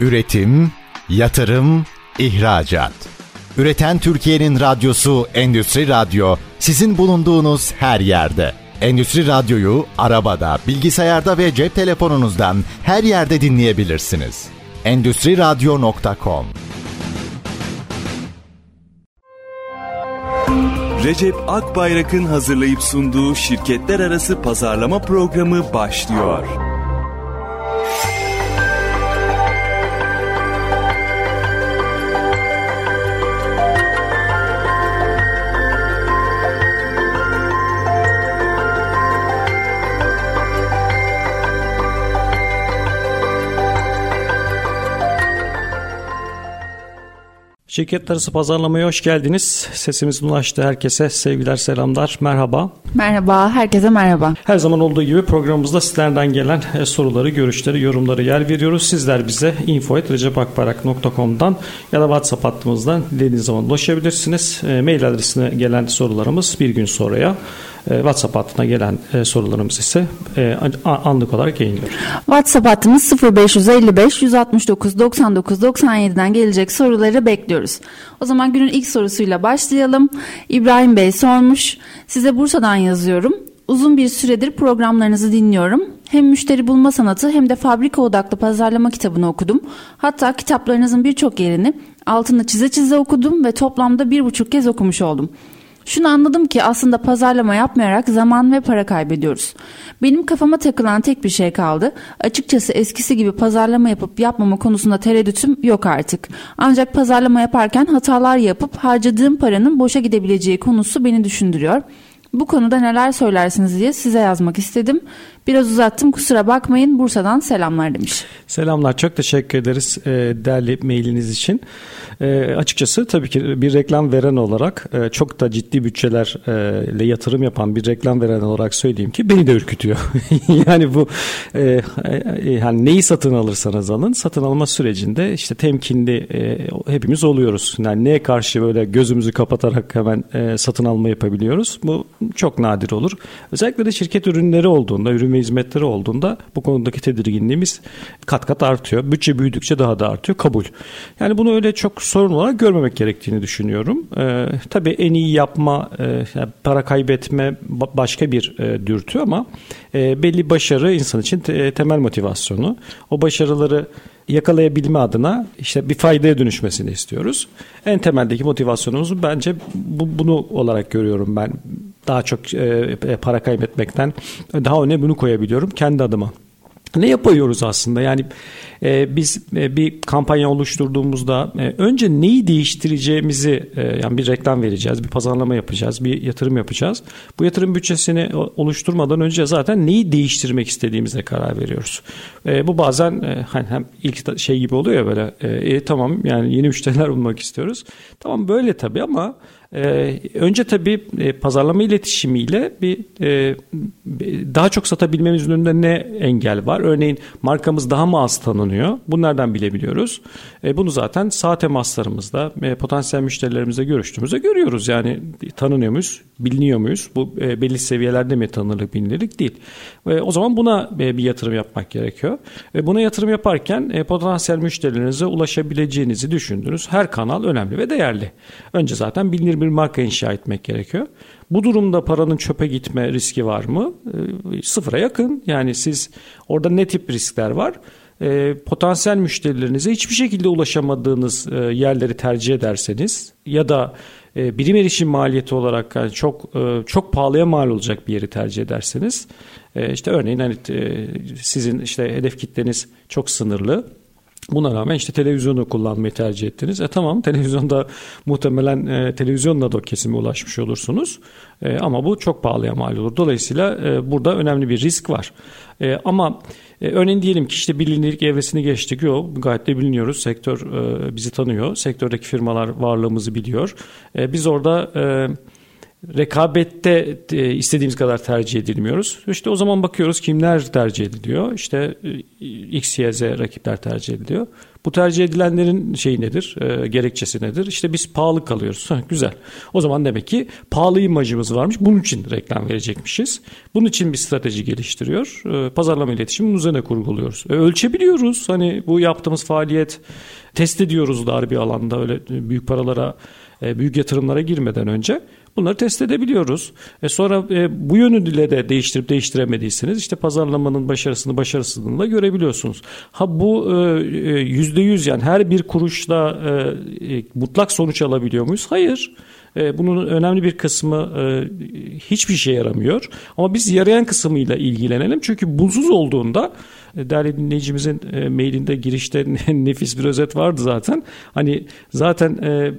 Üretim, yatırım, ihracat. Üreten Türkiye'nin radyosu Endüstri Radyo sizin bulunduğunuz her yerde. Endüstri Radyo'yu arabada, bilgisayarda ve cep telefonunuzdan her yerde dinleyebilirsiniz. Endüstri Radyo.com Recep Akbayrak'ın hazırlayıp sunduğu şirketler arası pazarlama programı başlıyor. Şirketler arası pazarlamaya hoş geldiniz. Sesimizin ulaştı herkese sevgiler selamlar merhaba. Merhaba herkese merhaba. Her zaman olduğu gibi programımızda sizlerden gelen e, soruları, görüşleri, yorumları yer veriyoruz. Sizler bize info.recepakbarak.com'dan ya da WhatsApp hattımızdan dilediğiniz zaman ulaşabilirsiniz. E, mail adresine gelen sorularımız bir gün sonraya e, WhatsApp hattına gelen sorularımız ise anlık olarak yayınlıyoruz. WhatsApp hattımız 0555 169 99 97'den gelecek soruları bekliyoruz. O zaman günün ilk sorusuyla başlayalım. İbrahim Bey sormuş. Size Bursa'dan yazıyorum. Uzun bir süredir programlarınızı dinliyorum. Hem müşteri bulma sanatı hem de fabrika odaklı pazarlama kitabını okudum. Hatta kitaplarınızın birçok yerini altını çize çize okudum ve toplamda bir buçuk kez okumuş oldum. Şunu anladım ki aslında pazarlama yapmayarak zaman ve para kaybediyoruz. Benim kafama takılan tek bir şey kaldı. Açıkçası eskisi gibi pazarlama yapıp yapmama konusunda tereddütüm yok artık. Ancak pazarlama yaparken hatalar yapıp harcadığım paranın boşa gidebileceği konusu beni düşündürüyor. Bu konuda neler söylersiniz diye size yazmak istedim. Biraz uzattım kusura bakmayın Bursa'dan selamlar demiş. Selamlar çok teşekkür ederiz e, değerli mailiniz için. E, açıkçası tabii ki bir reklam veren olarak e, çok da ciddi bütçelerle yatırım yapan bir reklam veren olarak söyleyeyim ki beni de ürkütüyor. yani bu e, e, yani neyi satın alırsanız alın satın alma sürecinde işte temkinli e, hepimiz oluyoruz. Yani neye karşı böyle gözümüzü kapatarak hemen e, satın alma yapabiliyoruz. Bu çok nadir olur. Özellikle de şirket ürünleri olduğunda, ürün ve hizmetleri olduğunda bu konudaki tedirginliğimiz kat kat artıyor. Bütçe büyüdükçe daha da artıyor. Kabul. Yani bunu öyle çok sorun olarak görmemek gerektiğini düşünüyorum. Ee, tabii en iyi yapma, e, yani para kaybetme başka bir e, dürtü ama e, belli başarı insan için te, temel motivasyonu. O başarıları yakalayabilme adına işte bir faydaya dönüşmesini istiyoruz. En temeldeki motivasyonumuz bence bu, bunu olarak görüyorum ben. Daha çok e, para kaybetmekten daha öne bunu koyabiliyorum kendi adıma. Ne yapıyoruz aslında? Yani e, biz e, bir kampanya oluşturduğumuzda e, önce neyi değiştireceğimizi e, yani bir reklam vereceğiz, bir pazarlama yapacağız, bir yatırım yapacağız. Bu yatırım bütçesini oluşturmadan önce zaten neyi değiştirmek istediğimize karar veriyoruz. E, bu bazen e, hani hem ilk şey gibi oluyor ya böyle e, e, tamam yani yeni müşteriler bulmak istiyoruz. Tamam böyle tabii ama ee, önce tabii e, pazarlama iletişimiyle bir e, daha çok satabilmemizin önünde ne engel var? Örneğin markamız daha mı az tanınıyor? Bunlardan bilebiliyoruz. E, bunu zaten sağ temaslarımızda e, potansiyel müşterilerimizle görüştüğümüzde görüyoruz. Yani tanınıyor muyuz? Biliniyor muyuz? Bu e, belli seviyelerde mi tanınırlık bilinirlik değil. E, o zaman buna e, bir yatırım yapmak gerekiyor. E, buna yatırım yaparken e, potansiyel müşterilerinize ulaşabileceğinizi düşündüğünüz her kanal önemli ve değerli. Önce zaten bilinir bir marka inşa etmek gerekiyor. Bu durumda paranın çöpe gitme riski var mı? E, sıfıra yakın. Yani siz orada ne tip riskler var? E, potansiyel müşterilerinize hiçbir şekilde ulaşamadığınız e, yerleri tercih ederseniz ya da e, birim erişim maliyeti olarak yani çok e, çok pahalıya mal olacak bir yeri tercih ederseniz e, işte örneğin hani e, sizin işte hedef kitleniz çok sınırlı Buna rağmen işte televizyonu kullanmayı tercih ettiniz. E tamam televizyonda muhtemelen e, televizyonla da o kesime ulaşmış olursunuz. E, ama bu çok pahalıya mal olur. Dolayısıyla e, burada önemli bir risk var. E, ama e, örneğin diyelim ki işte bilinirlik evresini geçtik. Yok gayet de biliniyoruz. Sektör e, bizi tanıyor. Sektördeki firmalar varlığımızı biliyor. E, biz orada... E, rekabette e, istediğimiz kadar tercih edilmiyoruz. İşte o zaman bakıyoruz kimler tercih ediliyor. İşte e, X, Y, Z rakipler tercih ediliyor. Bu tercih edilenlerin şeyi nedir? E, gerekçesi nedir? İşte biz pahalı kalıyoruz. Güzel. O zaman demek ki pahalı imajımız varmış. Bunun için reklam verecekmişiz. Bunun için bir strateji geliştiriyor. E, pazarlama iletişimi üzerine kurguluyoruz. E, ölçebiliyoruz. Hani bu yaptığımız faaliyet test ediyoruz dar bir alanda öyle büyük paralara büyük yatırımlara girmeden önce bunları test edebiliyoruz. E sonra e, bu yönüyle de değiştirip değiştiremediyseniz işte pazarlamanın başarısını başarısızlığını da görebiliyorsunuz. Ha bu e, yüzde yüz yani her bir kuruşla mutlak sonuç alabiliyor muyuz? Hayır. Bunun önemli bir kısmı hiçbir şey yaramıyor. Ama biz yarayan kısmıyla ilgilenelim. Çünkü bulsuz olduğunda değerli dinleyicimizin e, mailinde girişte nefis bir özet vardı zaten. Hani zaten e, e,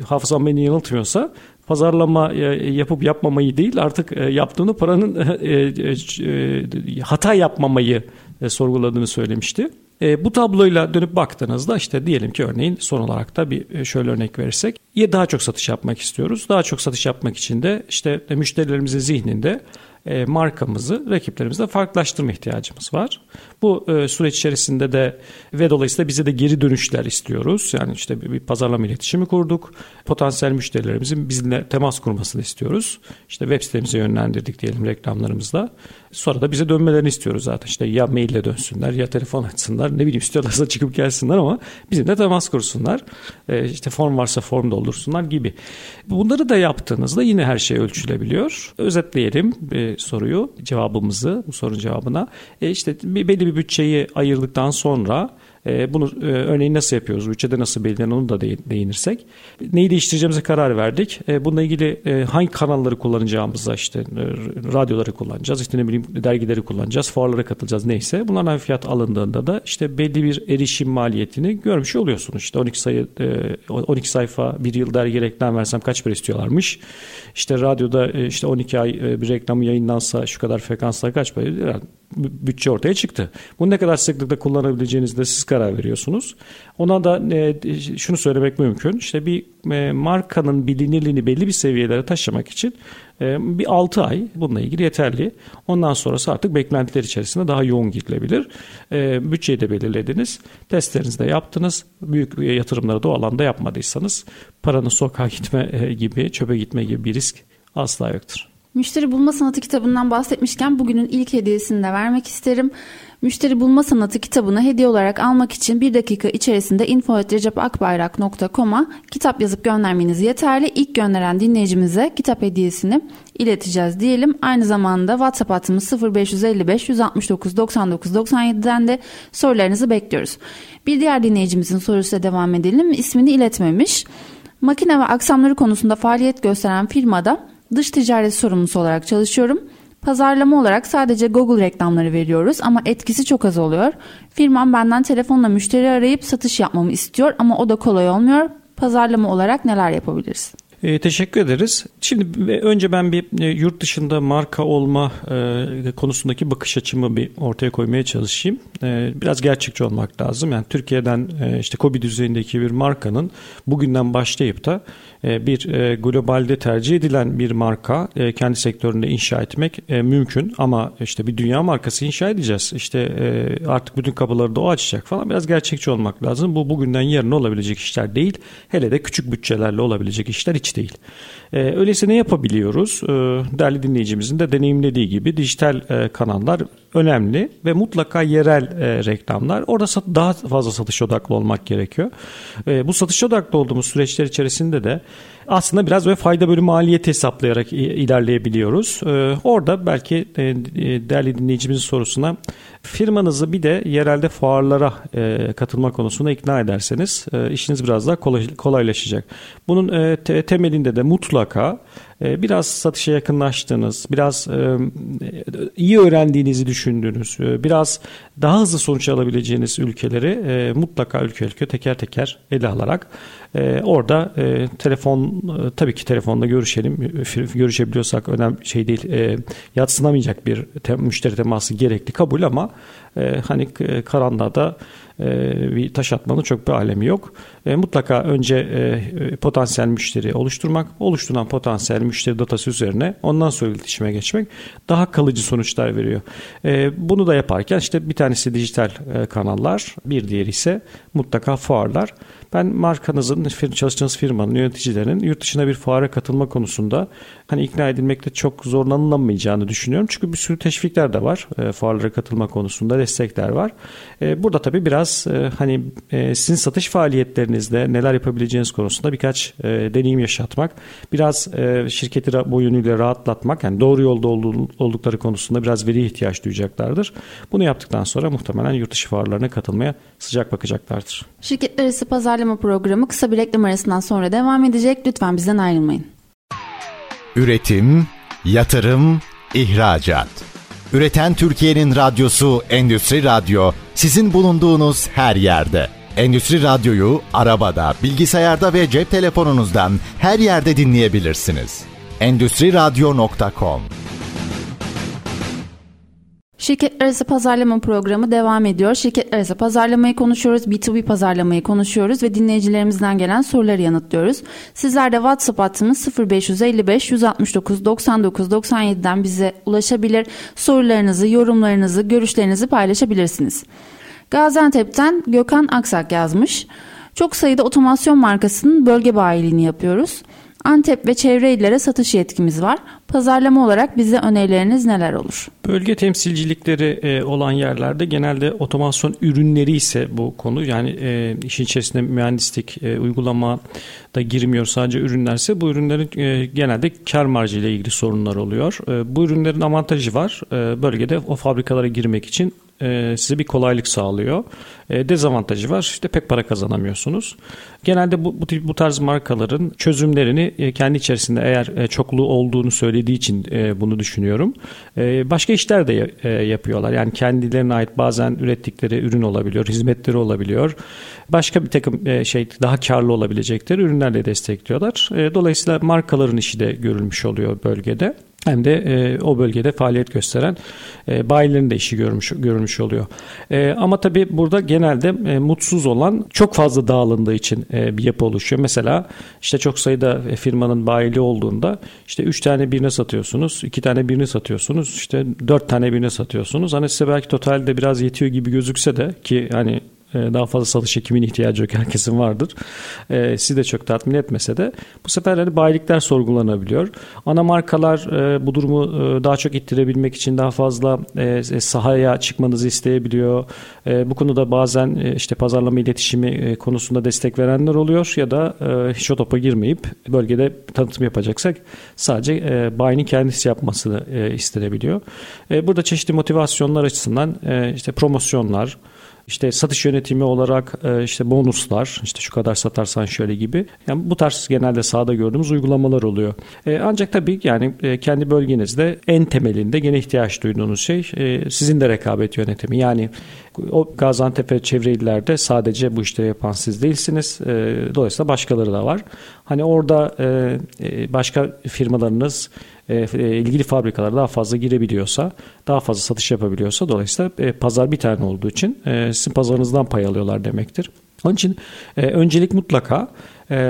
hafızam beni yanıltmıyorsa pazarlama e, yapıp yapmamayı değil artık e, yaptığını paranın e, hata yapmamayı sorguladığını söylemişti. E, bu tabloyla dönüp baktığınızda işte diyelim ki örneğin son olarak da bir şöyle örnek verirsek ya daha çok satış yapmak istiyoruz. Daha çok satış yapmak için de işte müşterilerimizin zihninde e, markamızı rakiplerimizle farklılaştırma ihtiyacımız var. Bu e, süreç içerisinde de ve dolayısıyla bize de geri dönüşler istiyoruz. Yani işte bir, bir pazarlama iletişimi kurduk. Potansiyel müşterilerimizin bizimle temas kurmasını istiyoruz. İşte web sitemize yönlendirdik diyelim reklamlarımızla. Sonra da bize dönmelerini istiyoruz zaten. İşte ya maille dönsünler ya telefon açsınlar. Ne bileyim istiyorlarsa çıkıp gelsinler ama bizimle temas kursunlar. E, işte form varsa form doldursunlar gibi. Bunları da yaptığınızda yine her şey ölçülebiliyor. Özetleyelim e, soruyu, cevabımızı, bu sorunun cevabına. E, işte belli bir bütçeyi ayırdıktan sonra e, bunu e, örneğin nasıl yapıyoruz? Bütçede nasıl belirlenir onu da değinirsek. Neyi değiştireceğimize karar verdik. E, bununla ilgili hangi kanalları kullanacağımıza işte radyoları kullanacağız. işte ne bileyim dergileri kullanacağız. Fuarlara katılacağız neyse. Bunlardan fiyat alındığında da işte belli bir erişim maliyetini görmüş oluyorsunuz. İşte 12 sayı 12 sayfa bir yıl dergi reklam versem kaç para istiyorlarmış. İşte radyoda işte 12 ay bir reklamı yayınlansa şu kadar frekansla kaç para bütçe ortaya çıktı. Bunu ne kadar sıklıkla kullanabileceğinizde siz karar veriyorsunuz. Ona da e, şunu söylemek mümkün. İşte bir e, markanın bilinirliğini belli bir seviyelere taşımak için e, bir 6 ay bununla ilgili yeterli. Ondan sonrası artık beklentiler içerisinde daha yoğun gidilebilir. E, bütçeyi de belirlediniz. Testlerinizi de yaptınız. Büyük yatırımları da o alanda yapmadıysanız paranın sokağa gitme e, gibi, çöpe gitme gibi bir risk asla yoktur. Müşteri Bulma Sanatı kitabından bahsetmişken bugünün ilk hediyesini de vermek isterim. Müşteri Bulma Sanatı kitabını hediye olarak almak için bir dakika içerisinde info.recepakbayrak.com'a kitap yazıp göndermeniz yeterli. İlk gönderen dinleyicimize kitap hediyesini ileteceğiz diyelim. Aynı zamanda WhatsApp hattımız 0555 169 99 97'den de sorularınızı bekliyoruz. Bir diğer dinleyicimizin sorusuyla devam edelim. İsmini iletmemiş. Makine ve aksamları konusunda faaliyet gösteren firmada Dış ticaret sorumlusu olarak çalışıyorum. Pazarlama olarak sadece Google reklamları veriyoruz ama etkisi çok az oluyor. Firmam benden telefonla müşteri arayıp satış yapmamı istiyor ama o da kolay olmuyor. Pazarlama olarak neler yapabiliriz? E, teşekkür ederiz. Şimdi önce ben bir e, yurt dışında marka olma e, konusundaki bakış açımı bir ortaya koymaya çalışayım. E, biraz gerçekçi olmak lazım. Yani Türkiye'den e, işte Kobi düzeyindeki bir markanın bugünden başlayıp da e, bir e, globalde tercih edilen bir marka e, kendi sektöründe inşa etmek mümkün ama işte bir dünya markası inşa edeceğiz. İşte artık bütün kapıları da o açacak falan biraz gerçekçi olmak lazım. Bu bugünden yarın olabilecek işler değil. Hele de küçük bütçelerle olabilecek işler hiç değil. Öyleyse ne yapabiliyoruz? Değerli dinleyicimizin de deneyimlediği gibi dijital kanallar önemli ve mutlaka yerel reklamlar. Orada daha fazla satış odaklı olmak gerekiyor. Bu satış odaklı olduğumuz süreçler içerisinde de aslında biraz böyle fayda bölü maliyet hesaplayarak ilerleyebiliyoruz. Ee, orada belki e, e, değerli dinleyicimizin sorusuna firmanızı bir de yerelde fuarlara e, katılma konusunda ikna ederseniz işiniz biraz daha kolaylaşacak. Bunun temelinde de mutlaka biraz satışa yakınlaştığınız, biraz iyi öğrendiğinizi düşündüğünüz, biraz daha hızlı sonuç alabileceğiniz ülkeleri mutlaka ülke ülke teker teker ele alarak orada telefon e, tabii ki telefonda görüşelim. Görüşebiliyorsak önemli şey değil. E, yatsınamayacak bir te, müşteri teması gerekli kabul ama e, hani e, karanlığa da e, bir taş atmanın çok bir alemi yok. E, mutlaka önce e, potansiyel müşteri oluşturmak, oluşturulan potansiyel müşteri datası üzerine ondan sonra iletişime geçmek daha kalıcı sonuçlar veriyor. Bunu da yaparken işte bir tanesi dijital kanallar, bir diğeri ise mutlaka fuarlar. Ben markanızın, çalıştığınız firmanın yöneticilerinin yurt dışına bir fuara katılma konusunda hani ikna edilmekte çok zorlanılamayacağını düşünüyorum. Çünkü bir sürü teşvikler de var. E, fuarlara katılma konusunda destekler var. E, burada tabii biraz e, hani e, sizin satış faaliyetlerinizde neler yapabileceğiniz konusunda birkaç e, deneyim yaşatmak, biraz e, şirketi bu yönüyle rahatlatmak, yani doğru yolda oldukları konusunda biraz veri ihtiyaç duyacaklardır. Bunu yaptıktan sonra muhtemelen yurt dışı fuarlarına katılmaya sıcak bakacaklardır. Şirketler arası pazarlama programı kısa bir reklam arasından sonra devam edecek. Lütfen bizden ayrılmayın. Üretim, yatırım, ihracat. Üreten Türkiye'nin radyosu Endüstri Radyo sizin bulunduğunuz her yerde. Endüstri Radyo'yu arabada, bilgisayarda ve cep telefonunuzdan her yerde dinleyebilirsiniz. Endüstri Radyo.com Şirketler arası pazarlama programı devam ediyor. Şirketler arası pazarlamayı konuşuyoruz, B2B pazarlamayı konuşuyoruz ve dinleyicilerimizden gelen soruları yanıtlıyoruz. Sizler de WhatsApp hattımız 0555 169 99 97'den bize ulaşabilir. Sorularınızı, yorumlarınızı, görüşlerinizi paylaşabilirsiniz. Gaziantep'ten Gökhan Aksak yazmış. Çok sayıda otomasyon markasının bölge bayiliğini yapıyoruz. Antep ve çevre illere satış yetkimiz var. Pazarlama olarak bize önerileriniz neler olur? Bölge temsilcilikleri e, olan yerlerde genelde otomasyon ürünleri ise bu konu yani e, işin içerisinde mühendislik e, uygulama da girmiyor sadece ürünlerse bu ürünlerin genelde kar marjı ile ilgili sorunlar oluyor. Bu ürünlerin avantajı var. Bölgede o fabrikalara girmek için e, size bir kolaylık sağlıyor. E, dezavantajı var. İşte pek para kazanamıyorsunuz. Genelde bu, bu, bu tarz markaların çözümlerini e, kendi içerisinde eğer e, çoklu olduğunu söylediği için bunu düşünüyorum. Başka işler de yapıyorlar. Yani kendilerine ait bazen ürettikleri ürün olabiliyor, hizmetleri olabiliyor. Başka bir takım şey daha karlı olabilecekleri ürünlerle destekliyorlar. Dolayısıyla markaların işi de görülmüş oluyor bölgede hem de e, o bölgede faaliyet gösteren e, bayilerin de işi görmüş görülmüş oluyor. E, ama tabii burada genelde e, mutsuz olan çok fazla dağılındığı için e, bir yapı oluşuyor. Mesela işte çok sayıda e, firmanın bayili olduğunda işte 3 tane birine satıyorsunuz, 2 tane birine satıyorsunuz, işte 4 tane birine satıyorsunuz. Hani size belki totalde biraz yetiyor gibi gözükse de ki hani daha fazla satış ekimin ihtiyacı yok herkesin vardır. E, sizi de çok tatmin etmese de bu sefer hani bayilikler sorgulanabiliyor. Ana markalar e, bu durumu e, daha çok ittirebilmek için daha fazla e, sahaya çıkmanızı isteyebiliyor. E, bu konuda bazen e, işte pazarlama iletişimi e, konusunda destek verenler oluyor ya da e, hiç o topa girmeyip bölgede tanıtım yapacaksak sadece e, bayinin kendisi yapmasını e, istenebiliyor. E, burada çeşitli motivasyonlar açısından e, işte promosyonlar, işte satış yönetimi olarak e, işte bonuslar, işte şu kadar satarsan şöyle gibi. Yani bu tarz genelde sahada gördüğümüz uygulamalar oluyor. E, ancak tabii yani e, kendi bölgenizde en temelinde gene ihtiyaç duyduğunuz şey sizin de rekabet yönetimi. Yani o Gaziantep ve çevre illerde sadece bu işleri yapan siz değilsiniz. Dolayısıyla başkaları da var. Hani orada başka firmalarınız e, e, ilgili fabrikalar daha fazla girebiliyorsa, daha fazla satış yapabiliyorsa dolayısıyla e, pazar bir tane olduğu için sizin pazarınızdan pay alıyorlar demektir. Onun için öncelik mutlaka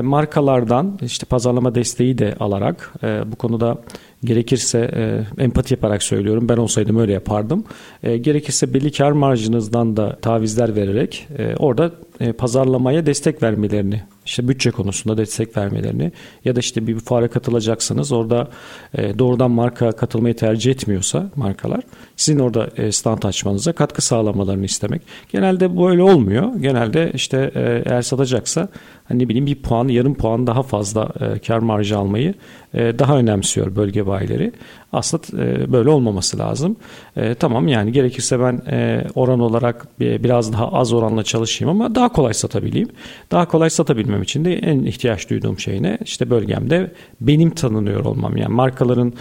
markalardan işte pazarlama desteği de alarak bu konuda gerekirse empati yaparak söylüyorum ben olsaydım öyle yapardım. gerekirse belli kar marjınızdan da tavizler vererek orada pazarlamaya destek vermelerini işte bütçe konusunda destek vermelerini ya da işte bir fuara katılacaksınız orada e, doğrudan marka katılmayı tercih etmiyorsa markalar sizin orada e, stand açmanıza katkı sağlamalarını istemek. Genelde böyle olmuyor. Genelde işte e, eğer satacaksa hani ne bileyim bir puan yarım puan daha fazla e, kar marjı almayı e, daha önemsiyor bölge bayileri. Aslında e, böyle olmaması lazım. E, tamam yani gerekirse ben e, oran olarak bir, biraz daha az oranla çalışayım ama daha kolay satabileyim. Daha kolay satabilmem için de en ihtiyaç duyduğum şey ne? İşte bölgemde benim tanınıyor olmam. Yani markaların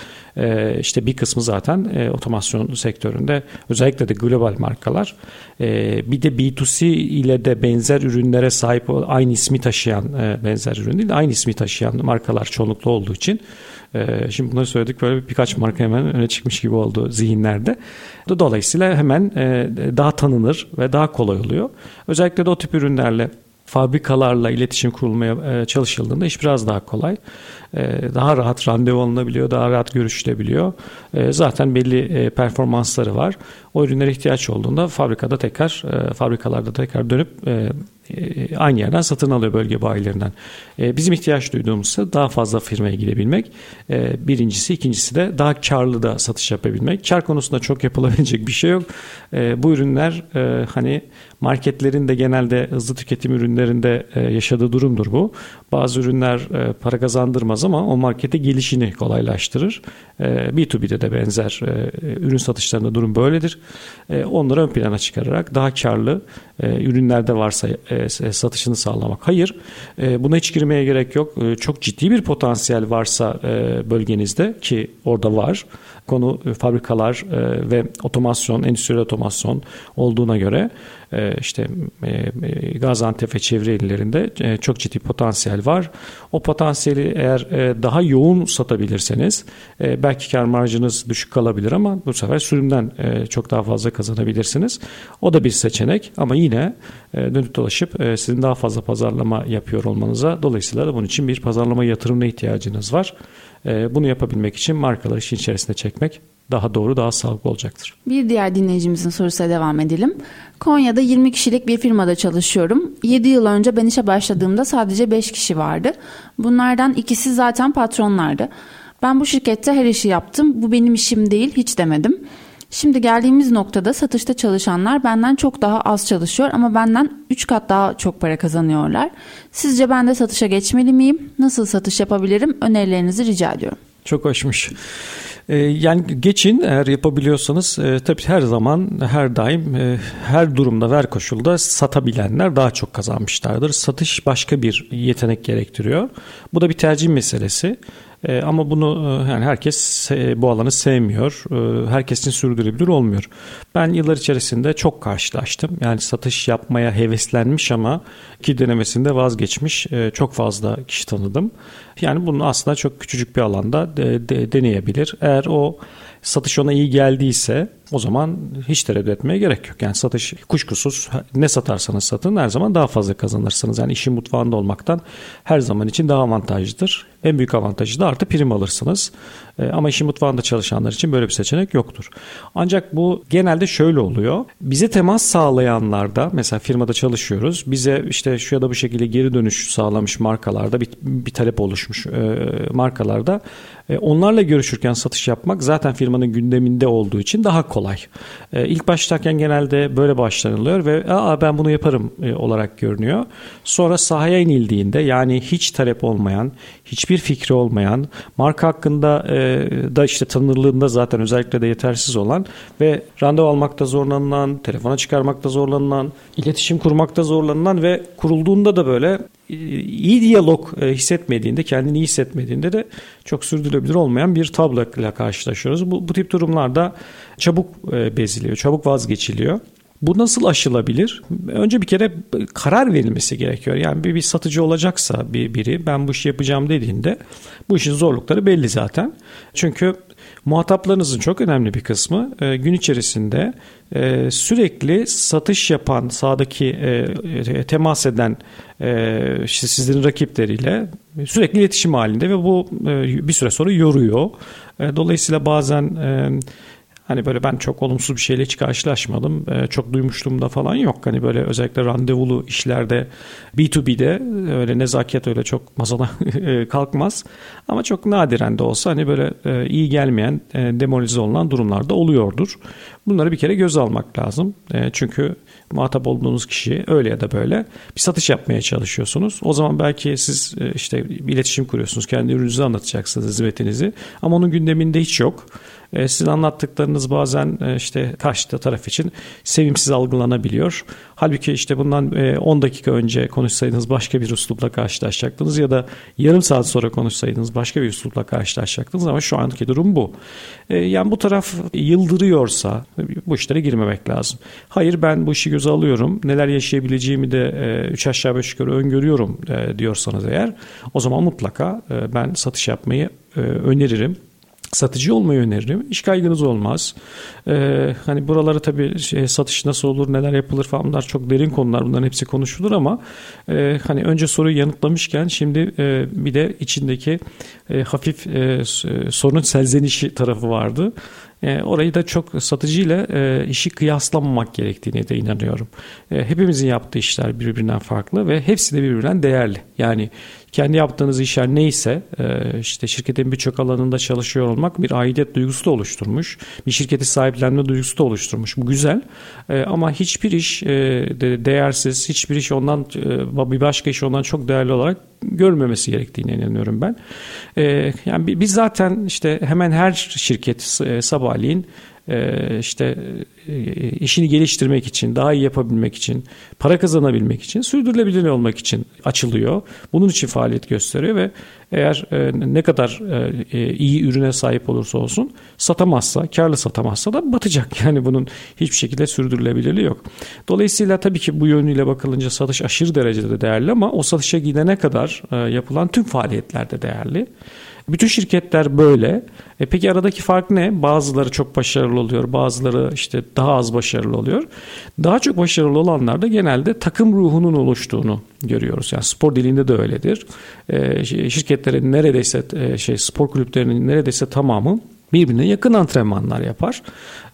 işte bir kısmı zaten otomasyon sektöründe özellikle de global markalar. Bir de B2C ile de benzer ürünlere sahip aynı ismi taşıyan benzer ürün değil aynı ismi taşıyan markalar çoğunlukla olduğu için E, şimdi bunları söyledik böyle birkaç marka hemen öne çıkmış gibi oldu zihinlerde. Dolayısıyla hemen e, daha tanınır ve daha kolay oluyor. Özellikle de o tip ürünlerle fabrikalarla iletişim kurulmaya e, çalışıldığında iş biraz daha kolay. E, daha rahat randevu alınabiliyor, daha rahat görüşülebiliyor. E, zaten belli performansları var. O ürünlere ihtiyaç olduğunda fabrikada tekrar, fabrikalarda tekrar dönüp aynı yerden satın alıyor bölge bayilerinden. Bizim ihtiyaç duyduğumuz ise daha fazla firmaya gidebilmek. Birincisi, ikincisi de daha karlı da satış yapabilmek. Kar konusunda çok yapılabilecek bir şey yok. Bu ürünler hani marketlerin de genelde hızlı tüketim ürünlerinde yaşadığı durumdur bu. Bazı ürünler para kazandırmaz ama o markete gelişini kolaylaştırır. B2B'de de benzer ürün satışlarında durum böyledir. Onları ön plana çıkararak daha karlı ürünlerde varsa satışını sağlamak. Hayır, buna hiç girmeye gerek yok. Çok ciddi bir potansiyel varsa bölgenizde ki orada var. Konu fabrikalar ve otomasyon, endüstriyel otomasyon olduğuna göre işte Gaziantep ve çevre illerinde çok ciddi potansiyel var. O potansiyeli eğer daha yoğun satabilirseniz belki kar marjınız düşük kalabilir ama bu sefer sürümden çok daha fazla kazanabilirsiniz. O da bir seçenek ama yine dönüp dolaşıp sizin daha fazla pazarlama yapıyor olmanıza dolayısıyla da bunun için bir pazarlama yatırımına ihtiyacınız var. Bunu yapabilmek için markaları işin içerisine çekmek daha doğru, daha sağlıklı olacaktır. Bir diğer dinleyicimizin sorusuna devam edelim. Konya'da 20 kişilik bir firmada çalışıyorum. 7 yıl önce ben işe başladığımda sadece 5 kişi vardı. Bunlardan ikisi zaten patronlardı. Ben bu şirkette her işi yaptım. Bu benim işim değil, hiç demedim. Şimdi geldiğimiz noktada satışta çalışanlar benden çok daha az çalışıyor ama benden 3 kat daha çok para kazanıyorlar. Sizce ben de satışa geçmeli miyim? Nasıl satış yapabilirim? Önerilerinizi rica ediyorum. Çok hoşmuş. Ee, yani geçin eğer yapabiliyorsanız e, tabii her zaman her daim e, her durumda ver koşulda satabilenler daha çok kazanmışlardır. Satış başka bir yetenek gerektiriyor. Bu da bir tercih meselesi. E, ama bunu e, yani herkes bu alanı sevmiyor. E, herkesin sürdürebilir olmuyor. Ben yıllar içerisinde çok karşılaştım. Yani satış yapmaya heveslenmiş ama iki denemesinde vazgeçmiş çok fazla kişi tanıdım. Yani bunu aslında çok küçücük bir alanda de, de, deneyebilir. Eğer o satış ona iyi geldiyse o zaman hiç tereddüt etmeye gerek yok. Yani satış kuşkusuz ne satarsanız satın her zaman daha fazla kazanırsınız. Yani işin mutfağında olmaktan her zaman için daha avantajlıdır. En büyük avantajı da artı prim alırsınız. E, ama işin mutfağında çalışanlar için böyle bir seçenek yoktur. Ancak bu genelde şöyle oluyor. Bize temas sağlayanlarda mesela firmada çalışıyoruz. Bize işte şu ya da bu şekilde geri dönüş sağlamış markalarda bir, bir talep oluşmuş e, markalarda e, onlarla görüşürken satış yapmak zaten firmanın gündeminde olduğu için daha kolay. İlk başlarken genelde böyle başlanılıyor ve Aa, ben bunu yaparım olarak görünüyor. Sonra sahaya inildiğinde yani hiç talep olmayan, hiçbir fikri olmayan, marka hakkında da işte tanınırlığında zaten özellikle de yetersiz olan ve randevu almakta zorlanılan, telefona çıkarmakta zorlanılan, iletişim kurmakta zorlanılan ve kurulduğunda da böyle iyi diyalog e, hissetmediğinde, kendini iyi hissetmediğinde de çok sürdürülebilir olmayan bir tabloyla karşılaşıyoruz. Bu, bu tip durumlarda çabuk e, beziliyor, çabuk vazgeçiliyor. Bu nasıl aşılabilir? Önce bir kere karar verilmesi gerekiyor. Yani bir, bir satıcı olacaksa bir biri ben bu işi yapacağım dediğinde bu işin zorlukları belli zaten. Çünkü muhataplarınızın çok önemli bir kısmı e, gün içerisinde e, sürekli satış yapan sağdaki e, temas eden sizlerin rakipleriyle sürekli iletişim halinde ve bu bir süre sonra yoruyor. Dolayısıyla bazen Hani böyle ben çok olumsuz bir şeyle hiç karşılaşmadım. E, çok duymuşluğum da falan yok. Hani böyle özellikle randevulu işlerde B2B'de öyle nezaket öyle çok masada e, kalkmaz. Ama çok nadiren de olsa hani böyle e, iyi gelmeyen, e, demoralize olunan durumlarda oluyordur. Bunları bir kere göz almak lazım. E, çünkü muhatap olduğunuz kişi öyle ya da böyle bir satış yapmaya çalışıyorsunuz. O zaman belki siz e, işte iletişim kuruyorsunuz. Kendi ürününüzü anlatacaksınız, hizmetinizi. Ama onun gündeminde hiç yok. E, sizin anlattıklarınız bazen e, işte karşı taraf için sevimsiz algılanabiliyor. Halbuki işte bundan 10 dakika önce konuşsaydınız başka bir üslupla karşılaşacaktınız ya da yarım saat sonra konuşsaydınız başka bir üslupla karşılaşacaktınız ama şu anki durum bu. Yani bu taraf yıldırıyorsa bu işlere girmemek lazım. Hayır ben bu işi göze alıyorum. Neler yaşayabileceğimi de 3 aşağı 5 yukarı öngörüyorum diyorsanız eğer o zaman mutlaka ben satış yapmayı öneririm satıcı olmayı öneririm. İş kaygınız olmaz. Ee, hani buraları tabii şey, satış nasıl olur, neler yapılır falan bunlar çok derin konular. Bunların hepsi konuşulur ama e, hani önce soruyu yanıtlamışken şimdi e, bir de içindeki e, hafif e, e sorunun selzenişi tarafı vardı. E, orayı da çok satıcıyla e, işi kıyaslamamak gerektiğine de inanıyorum. E, hepimizin yaptığı işler birbirinden farklı ve hepsi de birbirinden değerli. Yani kendi yaptığınız işler neyse e, işte şirketin birçok alanında çalışıyor olmak bir aidiyet duygusu da oluşturmuş. Bir şirketi sahiplenme duygusu da oluşturmuş. Bu güzel e, ama hiçbir iş e, değersiz, hiçbir iş ondan bir başka iş ondan çok değerli olarak görmemesi gerektiğine inanıyorum ben. Yani biz zaten işte hemen her şirket sabahleyin işte e, işini geliştirmek için, daha iyi yapabilmek için, para kazanabilmek için, sürdürülebilir olmak için açılıyor. Bunun için faaliyet gösteriyor ve eğer e, ne kadar e, iyi ürüne sahip olursa olsun satamazsa, karlı satamazsa da batacak. Yani bunun hiçbir şekilde sürdürülebilirliği yok. Dolayısıyla tabii ki bu yönüyle bakılınca satış aşırı derecede değerli ama o satışa gidene kadar yapılan tüm faaliyetler de değerli. Bütün şirketler böyle. E peki aradaki fark ne? Bazıları çok başarılı oluyor, bazıları işte daha az başarılı oluyor. Daha çok başarılı olanlar da genelde takım ruhunun oluştuğunu görüyoruz. Yani spor dilinde de öyledir. E, şirketlerin neredeyse e, şey spor kulüplerinin neredeyse tamamı birbirine yakın antrenmanlar yapar.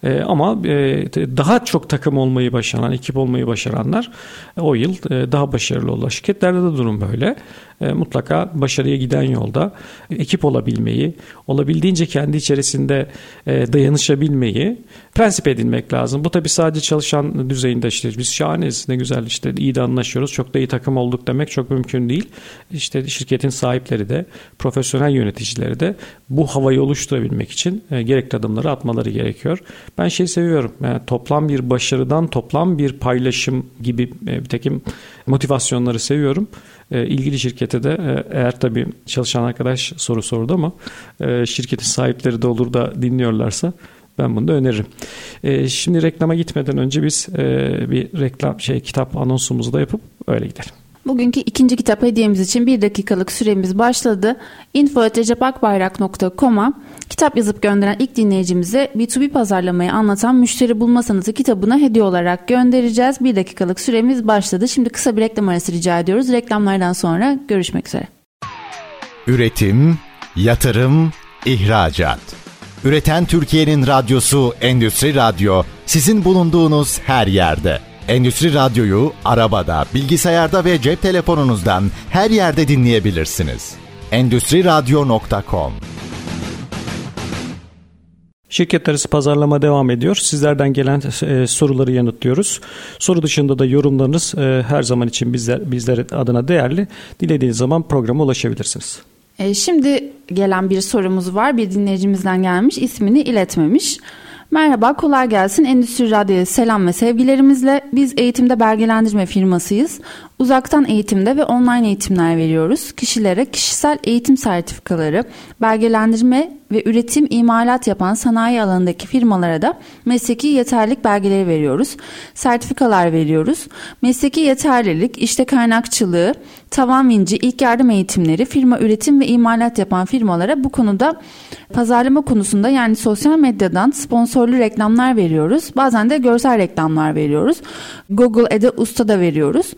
E, ama e, daha çok takım olmayı başaran, ekip olmayı başaranlar e, o yıl e, daha başarılı olurlar. Şirketlerde de durum böyle. E, mutlaka başarıya giden yolda ekip olabilmeyi, olabildiğince kendi içerisinde e, dayanışabilmeyi prensip edinmek lazım. Bu tabi sadece çalışan düzeyinde işte biz şahaneyiz ne güzel işte iyi de anlaşıyoruz çok da iyi takım olduk demek çok mümkün değil. İşte şirketin sahipleri de profesyonel yöneticileri de bu havayı oluşturabilmek için e, gerekli adımları atmaları gerekiyor. Ben şey seviyorum yani toplam bir başarıdan toplam bir paylaşım gibi bir takım motivasyonları seviyorum. E, ilgili şirkete de e, eğer tabii çalışan arkadaş soru sordu ama e, şirketin sahipleri de olur da dinliyorlarsa ben bunu da öneririm. E, şimdi reklama gitmeden önce biz e, bir reklam şey kitap anonsumuzu da yapıp öyle gidelim. Bugünkü ikinci kitap hediyemiz için bir dakikalık süremiz başladı. info.recepakbayrak.com'a kitap yazıp gönderen ilk dinleyicimize B2B pazarlamayı anlatan müşteri bulma sanatı kitabına hediye olarak göndereceğiz. Bir dakikalık süremiz başladı. Şimdi kısa bir reklam arası rica ediyoruz. Reklamlardan sonra görüşmek üzere. Üretim, yatırım, ihracat. Üreten Türkiye'nin radyosu Endüstri Radyo sizin bulunduğunuz her yerde. Endüstri Radyo'yu arabada, bilgisayarda ve cep telefonunuzdan her yerde dinleyebilirsiniz. Endüstri Radyo.com Şirket arası pazarlama devam ediyor. Sizlerden gelen e, soruları yanıtlıyoruz. Soru dışında da yorumlarınız e, her zaman için bizler bizler adına değerli. Dilediğiniz zaman programa ulaşabilirsiniz. E, şimdi gelen bir sorumuz var. Bir dinleyicimizden gelmiş. ismini iletmemiş. Merhaba, kolay gelsin. Endüstri Radyo'ya selam ve sevgilerimizle. Biz eğitimde belgelendirme firmasıyız. Uzaktan eğitimde ve online eğitimler veriyoruz. Kişilere kişisel eğitim sertifikaları, belgelendirme ve üretim imalat yapan sanayi alanındaki firmalara da mesleki yeterlilik belgeleri veriyoruz. Sertifikalar veriyoruz. Mesleki yeterlilik, işte kaynakçılığı, tavan vinci, ilk yardım eğitimleri, firma üretim ve imalat yapan firmalara bu konuda pazarlama konusunda yani sosyal medyadan sponsorlu reklamlar veriyoruz. Bazen de görsel reklamlar veriyoruz. Google Ad'e usta da veriyoruz.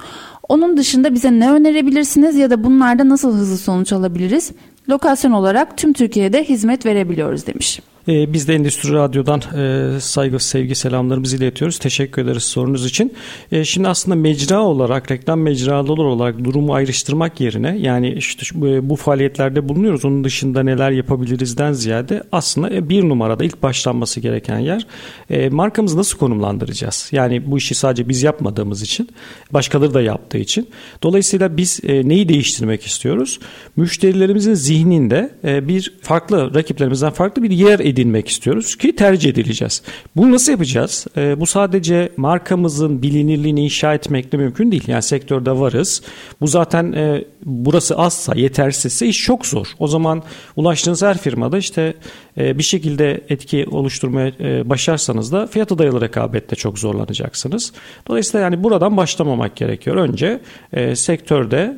Onun dışında bize ne önerebilirsiniz ya da bunlarda nasıl hızlı sonuç alabiliriz? Lokasyon olarak tüm Türkiye'de hizmet verebiliyoruz demiş. E, biz de Endüstri Radyo'dan e, saygı, sevgi, selamlarımızı iletiyoruz. Teşekkür ederiz sorunuz için. E, şimdi aslında mecra olarak, reklam mecraları olarak durumu ayrıştırmak yerine yani işte bu, bu faaliyetlerde bulunuyoruz. Onun dışında neler yapabilirizden ziyade aslında e, bir numarada ilk başlanması gereken yer e, markamızı nasıl konumlandıracağız? Yani bu işi sadece biz yapmadığımız için, başkaları da yaptığı için. Dolayısıyla biz e, neyi değiştirmek istiyoruz? Müşterilerimizin zihninde e, bir farklı, rakiplerimizden farklı bir yer edinmek istiyoruz ki tercih edileceğiz. Bunu nasıl yapacağız? E, bu sadece markamızın bilinirliğini inşa etmekle mümkün değil. Yani sektörde varız. Bu zaten e, burası azsa, yetersizse iş çok zor. O zaman ulaştığınız her firmada işte bir şekilde etki oluşturmaya e, başarsanız da fiyata dayalı rekabette çok zorlanacaksınız. Dolayısıyla yani buradan başlamamak gerekiyor. Önce e, sektörde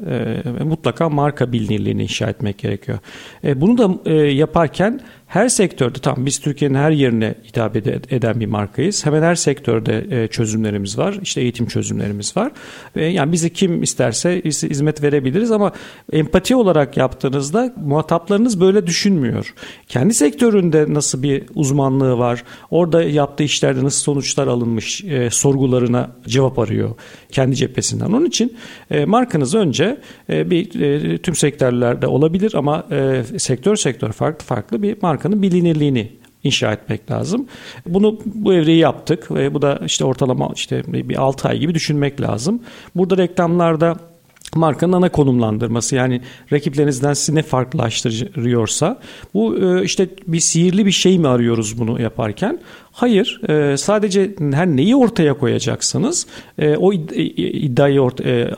e, mutlaka marka bilinirliğini inşa etmek gerekiyor. Bunu da yaparken her sektörde tam biz Türkiye'nin her yerine hitap eden bir markayız. Hemen her sektörde çözümlerimiz var. İşte eğitim çözümlerimiz var. Yani bizi kim isterse hizmet verebiliriz ama empati olarak yaptığınızda muhataplarınız böyle düşünmüyor. Kendi sektöründe nasıl bir uzmanlığı var? Orada yaptığı işlerde nasıl sonuçlar alınmış? E, sorgularına cevap arıyor kendi cephesinden. Onun için e, markanız önce bir tüm sektörlerde olabilir ama sektör sektör farklı farklı bir marka markanın bilinirliğini inşa etmek lazım. Bunu bu evreyi yaptık ve bu da işte ortalama işte bir 6 ay gibi düşünmek lazım. Burada reklamlarda markanın ana konumlandırması yani rakiplerinizden sizi ne farklılaştırıyorsa bu e, işte bir sihirli bir şey mi arıyoruz bunu yaparken Hayır, e, sadece her neyi ortaya koyacaksınız, e, o iddiayı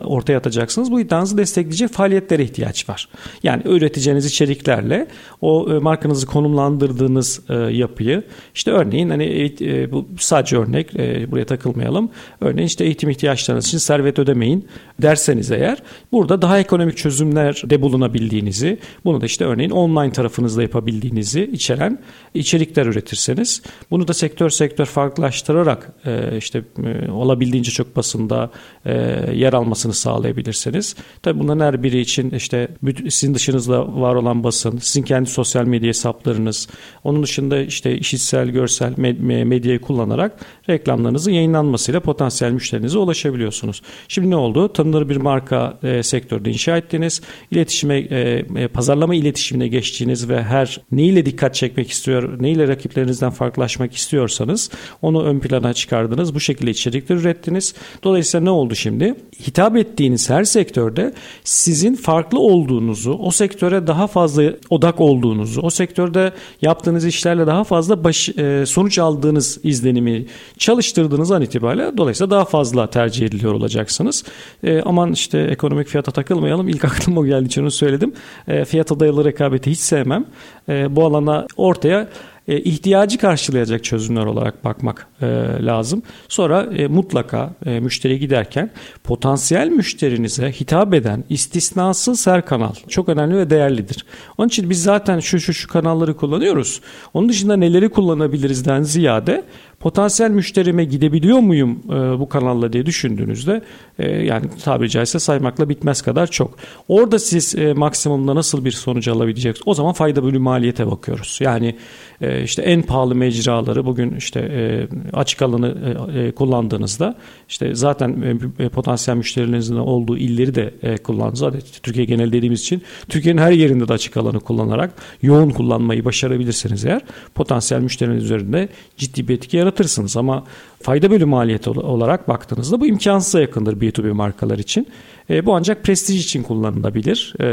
ortaya atacaksınız. Bu iddianızı destekleyecek faaliyetlere ihtiyaç var. Yani üreteceğiniz içeriklerle o e, markanızı konumlandırdığınız yapıyı, işte örneğin hani bu sadece örnek, buraya takılmayalım. Örneğin işte eğitim ihtiyaçlarınız için servet ödemeyin derseniz eğer, burada daha ekonomik çözümler de bulunabildiğinizi, bunu da işte örneğin online tarafınızda yapabildiğinizi içeren içerikler üretirseniz, bunu da sektör sektör farklılaştırarak e, işte e, olabildiğince çok basında e, yer almasını sağlayabilirsiniz. Tabii bunların her biri için işte sizin dışınızda var olan basın, sizin kendi sosyal medya hesaplarınız, onun dışında işte işitsel, görsel medyayı kullanarak reklamlarınızın yayınlanmasıyla potansiyel müşterinize ulaşabiliyorsunuz. Şimdi ne oldu? Tanınır bir marka e, sektörde inşa ettiniz. İletişime, e, e, pazarlama iletişimine geçtiğiniz ve her neyle dikkat çekmek istiyor, neyle rakiplerinizden farklılaşmak istiyor istiyorsanız onu ön plana çıkardınız. Bu şekilde içerikler ürettiniz. Dolayısıyla ne oldu şimdi? Hitap ettiğiniz her sektörde sizin farklı olduğunuzu, o sektöre daha fazla odak olduğunuzu, o sektörde yaptığınız işlerle daha fazla baş, e, sonuç aldığınız izlenimi çalıştırdığınız an itibariyle dolayısıyla daha fazla tercih ediliyor olacaksınız. E, aman işte ekonomik fiyata takılmayalım. İlk aklıma geldiği için onu söyledim. E, fiyata dayalı rekabeti hiç sevmem. E, bu alana ortaya e, ihtiyacı karşılayacak çözümler olarak bakmak e, lazım. Sonra e, mutlaka e, müşteriye giderken potansiyel müşterinize hitap eden istisnasız her kanal çok önemli ve değerlidir. Onun için biz zaten şu şu şu kanalları kullanıyoruz. Onun dışında neleri kullanabilirizden ziyade potansiyel müşterime gidebiliyor muyum e, bu kanalla diye düşündüğünüzde e, yani tabiri caizse saymakla bitmez kadar çok. Orada siz e, maksimumda nasıl bir sonuç alabileceksiniz? O zaman fayda bölü maliyete bakıyoruz. Yani e, işte en pahalı mecraları bugün işte e, açık alanı e, e, kullandığınızda işte zaten e, e potansiyel müşterilerinizin olduğu illeri de e, kullandığınızda Türkiye genel dediğimiz için Türkiye'nin her yerinde de açık alanı kullanarak yoğun kullanmayı başarabilirseniz eğer potansiyel müşterinin üzerinde ciddi bir etki yaratırsınız ama fayda bölü maliyeti olarak baktığınızda bu imkansıza yakındır B2B markalar için. E, bu ancak prestij için kullanılabilir. E,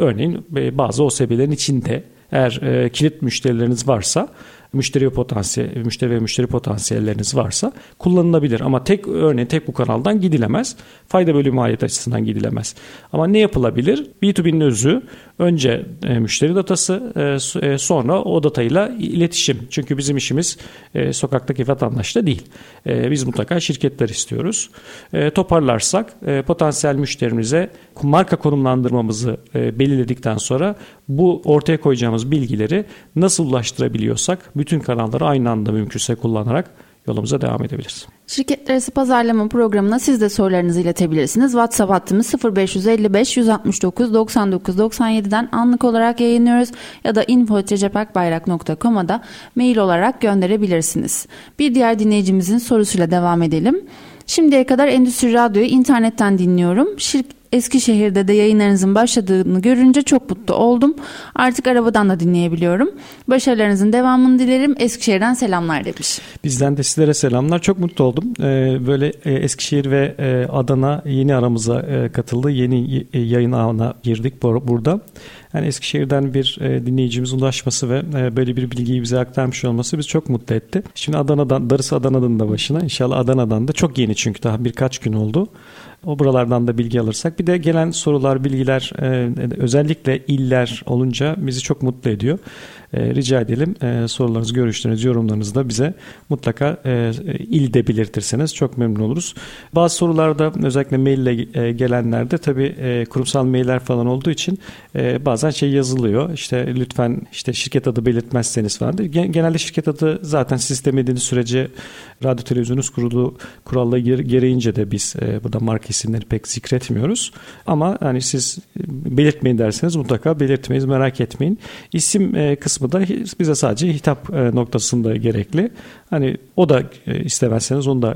örneğin e, bazı OSB'lerin içinde eğer e, kilit müşterileriniz varsa müşteri potansiyel müşteri ve müşteri potansiyelleriniz varsa kullanılabilir ama tek örneğin tek bu kanaldan gidilemez. Fayda bölü maliyet açısından gidilemez. Ama ne yapılabilir? B2B'nin özü önce e, müşteri datası e, e, sonra o datayla iletişim. Çünkü bizim işimiz e, sokaktaki vatandaşla değil. E, biz mutlaka şirketler istiyoruz. E, toparlarsak e, potansiyel müşterimize marka konumlandırmamızı e, belirledikten sonra bu ortaya koyacağımız bilgileri nasıl ulaştırabiliyorsak bütün kanalları aynı anda mümkünse kullanarak yolumuza devam edebiliriz. Şirketler arası pazarlama programına siz de sorularınızı iletebilirsiniz. WhatsApp hattımız 0555 169 99 97'den anlık olarak yayınlıyoruz ya da info.cecepakbayrak.com'a da mail olarak gönderebilirsiniz. Bir diğer dinleyicimizin sorusuyla devam edelim. Şimdiye kadar Endüstri Radyo'yu internetten dinliyorum. Şirk Eskişehir'de de yayınlarınızın başladığını görünce çok mutlu oldum. Artık arabadan da dinleyebiliyorum. Başarılarınızın devamını dilerim. Eskişehir'den selamlar demiş. Bizden de sizlere selamlar. Çok mutlu oldum. Ee, böyle e, Eskişehir ve e, Adana yeni aramıza e, katıldı. Yeni yayın ağına girdik burada. Yani Eskişehir'den bir dinleyicimiz ulaşması ve böyle bir bilgiyi bize aktarmış olması bizi çok mutlu etti. Şimdi Adana'dan, darısı Adana'dan da başına. İnşallah Adana'dan da çok yeni çünkü daha birkaç gün oldu. O buralardan da bilgi alırsak. Bir de gelen sorular, bilgiler özellikle iller olunca bizi çok mutlu ediyor. E, rica edelim e, sorularınızı, görüşlerinizi, yorumlarınızı da bize mutlaka e, ilde belirtirseniz çok memnun oluruz. Bazı sorularda özellikle maille e, gelenlerde tabii e, kurumsal mailler falan olduğu için bazen şey yazılıyor. İşte lütfen işte şirket adı belirtmezseniz falan. Genelde şirket adı zaten siz istemediğiniz sürece radyo televizyonunuz kurulu kuralları gereğince de biz burada marka isimleri pek zikretmiyoruz. Ama hani siz belirtmeyin derseniz mutlaka belirtmeyiz merak etmeyin. İsim kısmı kısmı da bize sadece hitap e, noktasında gerekli. Hani o da e, istemezseniz onu da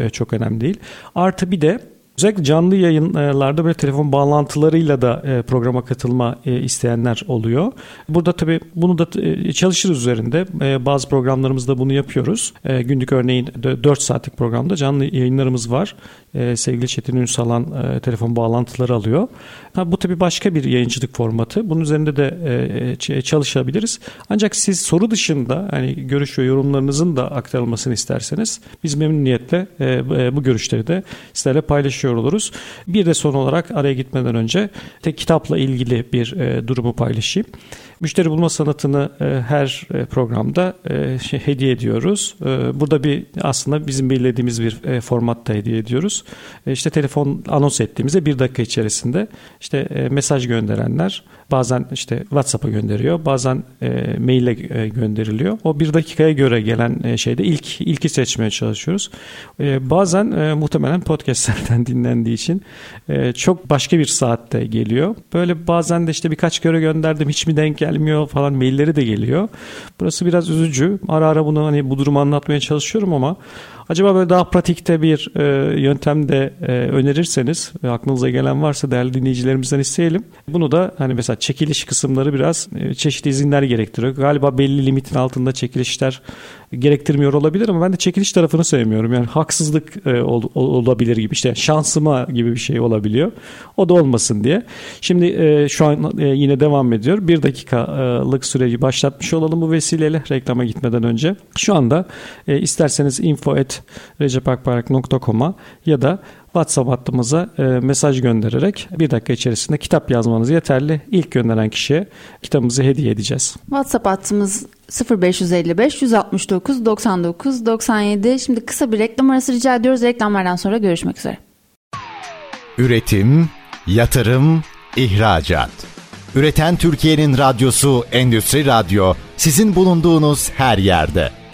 e, çok önemli değil. Artı bir de Özellikle canlı yayınlarda böyle telefon bağlantılarıyla da programa katılma isteyenler oluyor. Burada tabii bunu da çalışırız üzerinde. Bazı programlarımızda bunu yapıyoruz. Günlük örneğin 4 saatlik programda canlı yayınlarımız var. Sevgili Çetin Ünsalan telefon bağlantıları alıyor. Ha, bu tabii başka bir yayıncılık formatı. Bunun üzerinde de e, çalışabiliriz. Ancak siz soru dışında hani görüş ve yorumlarınızın da aktarılmasını isterseniz biz memnuniyetle e, e, bu görüşleri de sizlerle paylaşıyor oluruz. Bir de son olarak araya gitmeden önce tek kitapla ilgili bir e, durumu paylaşayım. Müşteri bulma sanatını e, her e, programda e, şey, hediye ediyoruz. E, burada bir aslında bizim belirlediğimiz bir e, formatta hediye ediyoruz. E, işte telefon anons ettiğimizde bir dakika içerisinde işte e, mesaj gönderenler bazen işte WhatsApp'a gönderiyor, bazen e, maille e, gönderiliyor. O bir dakikaya göre gelen e, şeyde ilk ilki seçmeye çalışıyoruz. E, bazen e, muhtemelen podcastlerden dinlendiği için e, çok başka bir saatte geliyor. Böyle bazen de işte birkaç kere gönderdim hiç mi denk gelmiyor falan mailleri de geliyor. Burası biraz üzücü. Ara ara bunu hani bu durumu anlatmaya çalışıyorum ama Acaba böyle daha pratikte bir e, yöntem de e, önerirseniz ve aklınıza gelen varsa değerli dinleyicilerimizden isteyelim. Bunu da hani mesela çekiliş kısımları biraz e, çeşitli izinler gerektiriyor. Galiba belli limitin altında çekilişler gerektirmiyor olabilir ama ben de çekiliş tarafını sevmiyorum. Yani haksızlık e, ol, olabilir gibi işte şansıma gibi bir şey olabiliyor. O da olmasın diye. Şimdi e, şu an e, yine devam ediyor. Bir dakikalık süreci başlatmış olalım bu vesileyle reklama gitmeden önce. Şu anda e, isterseniz info at recepakbayrak.com'a ya da WhatsApp hattımıza e, mesaj göndererek bir dakika içerisinde kitap yazmanız yeterli. İlk gönderen kişiye kitabımızı hediye edeceğiz. WhatsApp hattımız 0555 169 99 97. Şimdi kısa bir reklam arası rica ediyoruz. Reklamlardan sonra görüşmek üzere. Üretim, yatırım, ihracat. Üreten Türkiye'nin radyosu Endüstri Radyo sizin bulunduğunuz her yerde.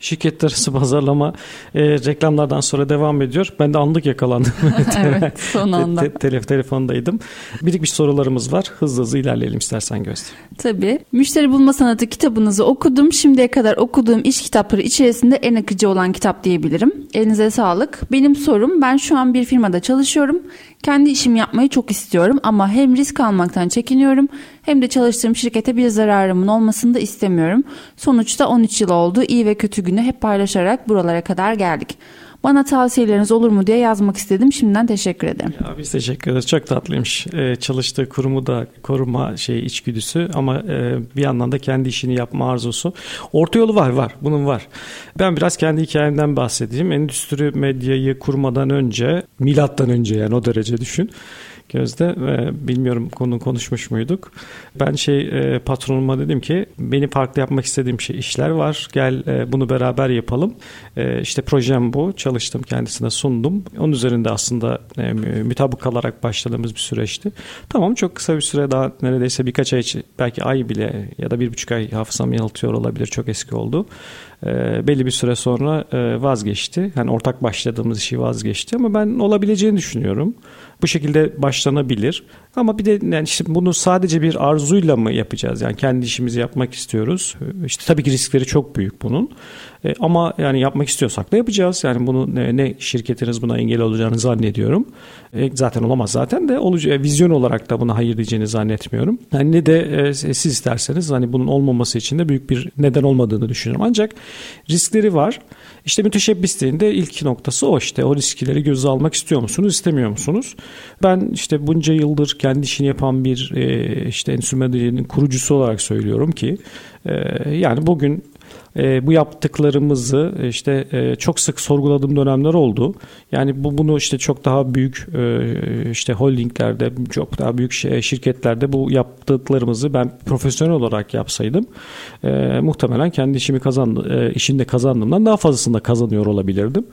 Şirketler arası pazarlama e, reklamlardan sonra devam ediyor. Ben de anlık yakalandım. evet son anda. Te, te, telefondaydım. Birikmiş sorularımız var. Hızlı hızlı ilerleyelim istersen Gözde. Tabii. Müşteri Bulma Sanatı kitabınızı okudum. Şimdiye kadar okuduğum iş kitapları içerisinde en akıcı olan kitap diyebilirim. Elinize sağlık. Benim sorum ben şu an bir firmada çalışıyorum. Kendi işimi yapmayı çok istiyorum ama hem risk almaktan çekiniyorum hem de çalıştığım şirkete bir zararımın olmasını da istemiyorum. Sonuçta 13 yıl oldu. İyi ve kötü günü hep paylaşarak buralara kadar geldik. Bana tavsiyeleriniz olur mu diye yazmak istedim. Şimdiden teşekkür ederim. Ya biz teşekkür ederiz. Çok tatlıymış. Ee, çalıştığı kurumu da koruma şey içgüdüsü ama e, bir yandan da kendi işini yapma arzusu. Orta yolu var var. Bunun var. Ben biraz kendi hikayemden bahsedeyim. Endüstri medyayı kurmadan önce, milattan önce yani o derece düşün. Gözde ve bilmiyorum konu konuşmuş muyduk. Ben şey e, patronuma dedim ki benim farklı yapmak istediğim şey işler var. Gel e, bunu beraber yapalım. E, işte projem bu. Çalıştım kendisine sundum. Onun üzerinde aslında e, mütabık kalarak başladığımız bir süreçti. Tamam çok kısa bir süre daha neredeyse birkaç ay belki ay bile ya da bir buçuk ay hafızam yanıltıyor olabilir. Çok eski oldu. E, belli bir süre sonra e, vazgeçti. Yani ortak başladığımız işi vazgeçti ama ben olabileceğini düşünüyorum. Bu şekilde başlanabilir. Ama bir de yani işte bunu sadece bir arzuyla mı yapacağız? Yani kendi işimizi yapmak istiyoruz. İşte tabii ki riskleri çok büyük bunun. E, ama yani yapmak istiyorsak da yapacağız. Yani bunu ne, ne şirketiniz buna engel olacağını zannediyorum. E, zaten olamaz zaten de olacağı vizyon olarak da buna hayır diyeceğini zannetmiyorum. Yani ne de e, siz isterseniz hani bunun olmaması için de büyük bir neden olmadığını düşünüyorum. Ancak riskleri var. İşte müteşebbisliğin de ilk noktası o işte. O riskleri göze almak istiyor musunuz, istemiyor musunuz? Ben işte bunca yıldır kendi işini yapan bir e, işte endüstri kurucusu olarak söylüyorum ki e, yani bugün e, bu yaptıklarımızı işte e, çok sık sorguladığım dönemler oldu. Yani bu bunu işte çok daha büyük e, işte holdinglerde, çok daha büyük şirketlerde bu yaptıklarımızı ben profesyonel olarak yapsaydım e, muhtemelen kendi işimi kazandı, e, işinde kazandığımdan daha fazlasını da kazanıyor olabilirdim.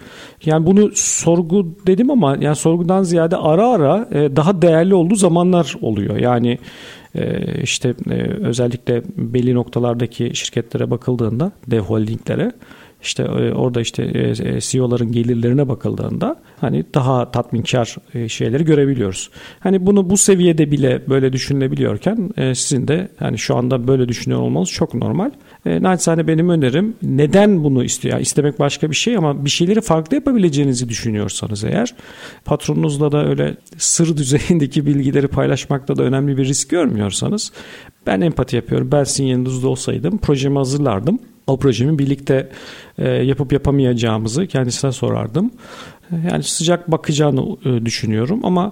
Yani bunu sorgu dedim ama yani sorgudan ziyade ara ara e, daha değerli olduğu zamanlar oluyor. Yani işte e, özellikle belli noktalardaki şirketlere bakıldığında dev holdinglere işte e, orada işte e, CEO'ların gelirlerine bakıldığında hani daha tatminkar şeyleri görebiliyoruz. Hani bunu bu seviyede bile böyle düşünülebiliyorken sizin de hani şu anda böyle düşünüyor olmanız çok normal. E, naçizane benim önerim neden bunu istiyor? Yani istemek başka bir şey ama bir şeyleri farklı yapabileceğinizi düşünüyorsanız eğer patronunuzla da öyle sır düzeyindeki bilgileri paylaşmakta da önemli bir risk görmüyorsanız ben empati yapıyorum. Ben sizin yanınızda olsaydım projemi hazırlardım. O projemi birlikte e, yapıp yapamayacağımızı kendisine sorardım. Yani sıcak bakacağını e, düşünüyorum ama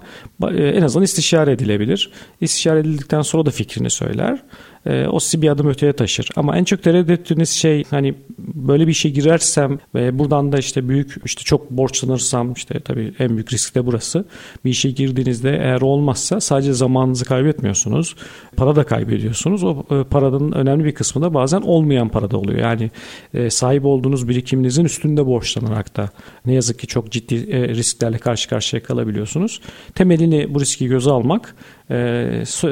e, en azından istişare edilebilir. İstişare edildikten sonra da fikrini söyler e, o sizi bir adım öteye taşır. Ama en çok tereddüt ettiğiniz şey hani böyle bir işe girersem ve buradan da işte büyük işte çok borçlanırsam işte tabii en büyük risk de burası. Bir işe girdiğinizde eğer olmazsa sadece zamanınızı kaybetmiyorsunuz. Para da kaybediyorsunuz. O e, paranın önemli bir kısmı da bazen olmayan parada oluyor. Yani e, sahip olduğunuz birikiminizin üstünde borçlanarak da ne yazık ki çok ciddi e, risklerle karşı karşıya kalabiliyorsunuz. Temelini bu riski göze almak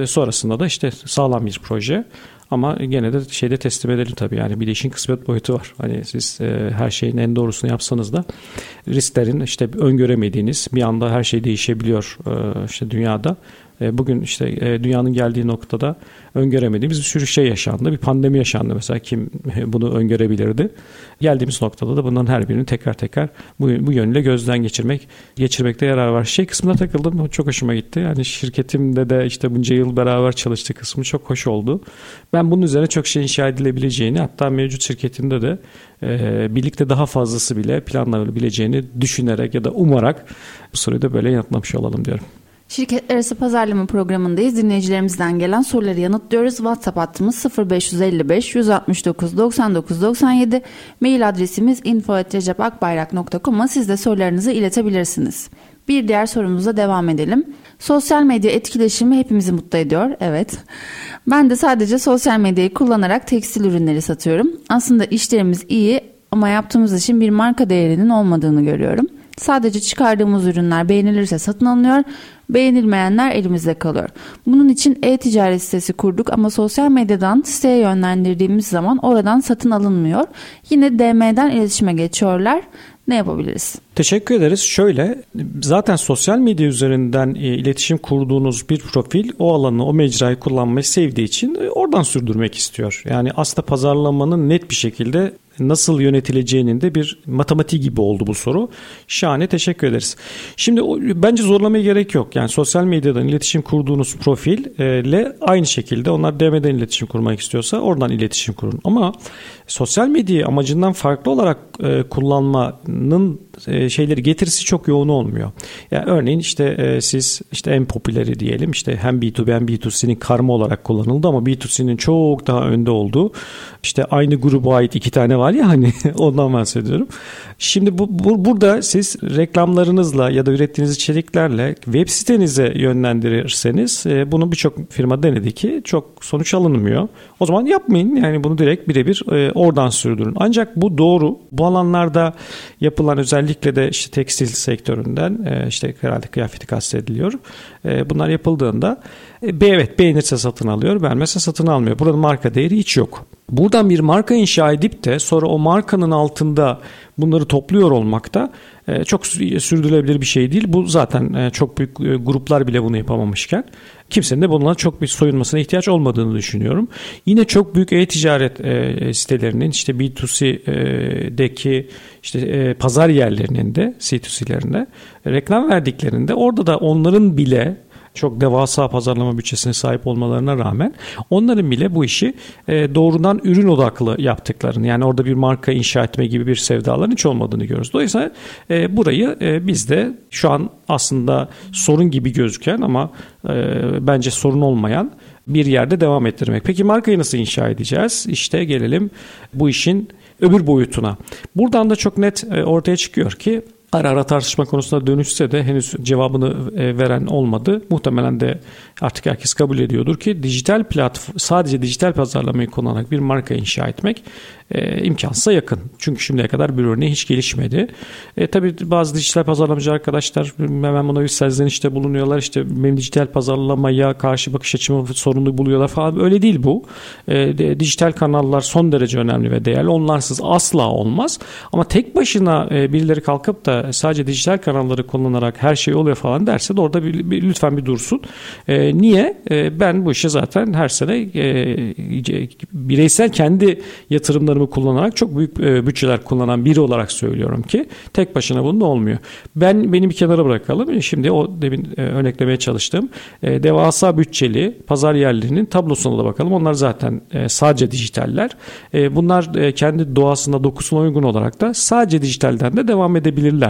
sonrasında da işte sağlam bir proje ama gene de şeyde teslim edelim tabii yani bir de işin kısmet boyutu var. Hani siz e, her şeyin en doğrusunu yapsanız da risklerin işte öngöremediğiniz bir anda her şey değişebiliyor e, işte dünyada. E, bugün işte e, dünyanın geldiği noktada öngöremediğimiz bir sürü şey yaşandı. Bir pandemi yaşandı mesela kim bunu öngörebilirdi. Geldiğimiz noktada da bunların her birini tekrar tekrar bu, bu yönüyle gözden geçirmek, geçirmekte yarar var. Şey kısmına takıldım. Çok hoşuma gitti. Yani şirketimde de işte bunca yıl beraber çalıştığı kısmı çok hoş oldu. Ben bunun üzerine çok şey inşa edilebileceğini hatta mevcut şirketimde de e, birlikte daha fazlası bile planlanabileceğini düşünerek ya da umarak bu soruyu da böyle yanıtlamış olalım diyorum. Şirketler arası pazarlama programındayız. Dinleyicilerimizden gelen soruları yanıtlıyoruz. WhatsApp hattımız 0555 169 99 97. Mail adresimiz info.recepakbayrak.com'a siz de sorularınızı iletebilirsiniz. Bir diğer sorumuza devam edelim. Sosyal medya etkileşimi hepimizi mutlu ediyor. Evet. Ben de sadece sosyal medyayı kullanarak tekstil ürünleri satıyorum. Aslında işlerimiz iyi ama yaptığımız için bir marka değerinin olmadığını görüyorum. Sadece çıkardığımız ürünler beğenilirse satın alınıyor, beğenilmeyenler elimizde kalıyor. Bunun için e-ticaret sitesi kurduk ama sosyal medyadan siteye yönlendirdiğimiz zaman oradan satın alınmıyor. Yine DM'den iletişime geçiyorlar. Ne yapabiliriz? Teşekkür ederiz. Şöyle zaten sosyal medya üzerinden e, iletişim kurduğunuz bir profil o alanı, o mecrayı kullanmayı sevdiği için e, oradan sürdürmek istiyor. Yani aslında pazarlamanın net bir şekilde nasıl yönetileceğinin de bir matematiği gibi oldu bu soru. Şahane teşekkür ederiz. Şimdi bence zorlamaya gerek yok. Yani sosyal medyadan iletişim kurduğunuz profille aynı şekilde onlar DM'den iletişim kurmak istiyorsa oradan iletişim kurun. Ama sosyal medyayı amacından farklı olarak e, kullanmanın e, şeyleri getirisi çok yoğun olmuyor. Yani örneğin işte e, siz işte en popüleri diyelim işte hem B2B hem B2C'nin karma olarak kullanıldı ama B2C'nin çok daha önde olduğu işte aynı gruba ait iki tane var ya hani ondan bahsediyorum. Şimdi bu, bu burada siz reklamlarınızla ya da ürettiğiniz içeriklerle web sitenize yönlendirirseniz e, bunu birçok firma denedi ki çok sonuç alınmıyor. O zaman yapmayın yani bunu direkt birebir e, oradan sürdürün. Ancak bu doğru. Bu alanlarda yapılan özellikle de işte tekstil sektöründen e, işte herhalde kıyafeti kastediliyor. E, bunlar yapıldığında e, evet beğenirse satın alıyor, beğenmezse satın almıyor. Burada marka değeri hiç yok. Buradan bir marka inşa edip de sonra o markanın altında bunları topluyor olmak da çok sürdürülebilir bir şey değil. Bu zaten e, çok büyük e, gruplar bile bunu yapamamışken kimsenin de bundan çok bir soyunmasına ihtiyaç olmadığını düşünüyorum. Yine çok büyük e-ticaret sitelerinin işte B2C'deki işte pazar yerlerinin de C2C'lerinde reklam verdiklerinde orada da onların bile çok devasa pazarlama bütçesine sahip olmalarına rağmen onların bile bu işi e, doğrudan ürün odaklı yaptıklarını yani orada bir marka inşa etme gibi bir sevdaların hiç olmadığını görüyoruz. Dolayısıyla e, burayı e, biz de şu an aslında sorun gibi gözüken ama bence sorun olmayan bir yerde devam ettirmek. Peki markayı nasıl inşa edeceğiz? İşte gelelim bu işin öbür boyutuna. Buradan da çok net ortaya çıkıyor ki ara ara tartışma konusunda dönüşse de henüz cevabını e, veren olmadı. Muhtemelen de artık herkes kabul ediyordur ki dijital platform sadece dijital pazarlamayı kullanarak bir marka inşa etmek e, imkansıza yakın. Çünkü şimdiye kadar bir örneği hiç gelişmedi. E, tabii bazı dijital pazarlamacı arkadaşlar hemen buna bir serzenişte bulunuyorlar. İşte benim dijital pazarlamaya karşı bakış açımı sorunlu buluyorlar falan. Öyle değil bu. E, de, dijital kanallar son derece önemli ve değerli. Onlarsız asla olmaz. Ama tek başına e, birileri kalkıp da sadece dijital kanalları kullanarak her şey oluyor falan derse de orada bir, bir, lütfen bir dursun. E, niye? E, ben bu işe zaten her sene e, bireysel kendi yatırımlarımı kullanarak çok büyük e, bütçeler kullanan biri olarak söylüyorum ki tek başına bunun olmuyor. Ben beni bir kenara bırakalım. Şimdi o demin e, örneklemeye çalıştığım e, devasa bütçeli pazar yerlerinin tablosuna da bakalım. Onlar zaten sadece dijitaller. Bunlar kendi doğasında dokusuna uygun olarak da sadece dijitalden de devam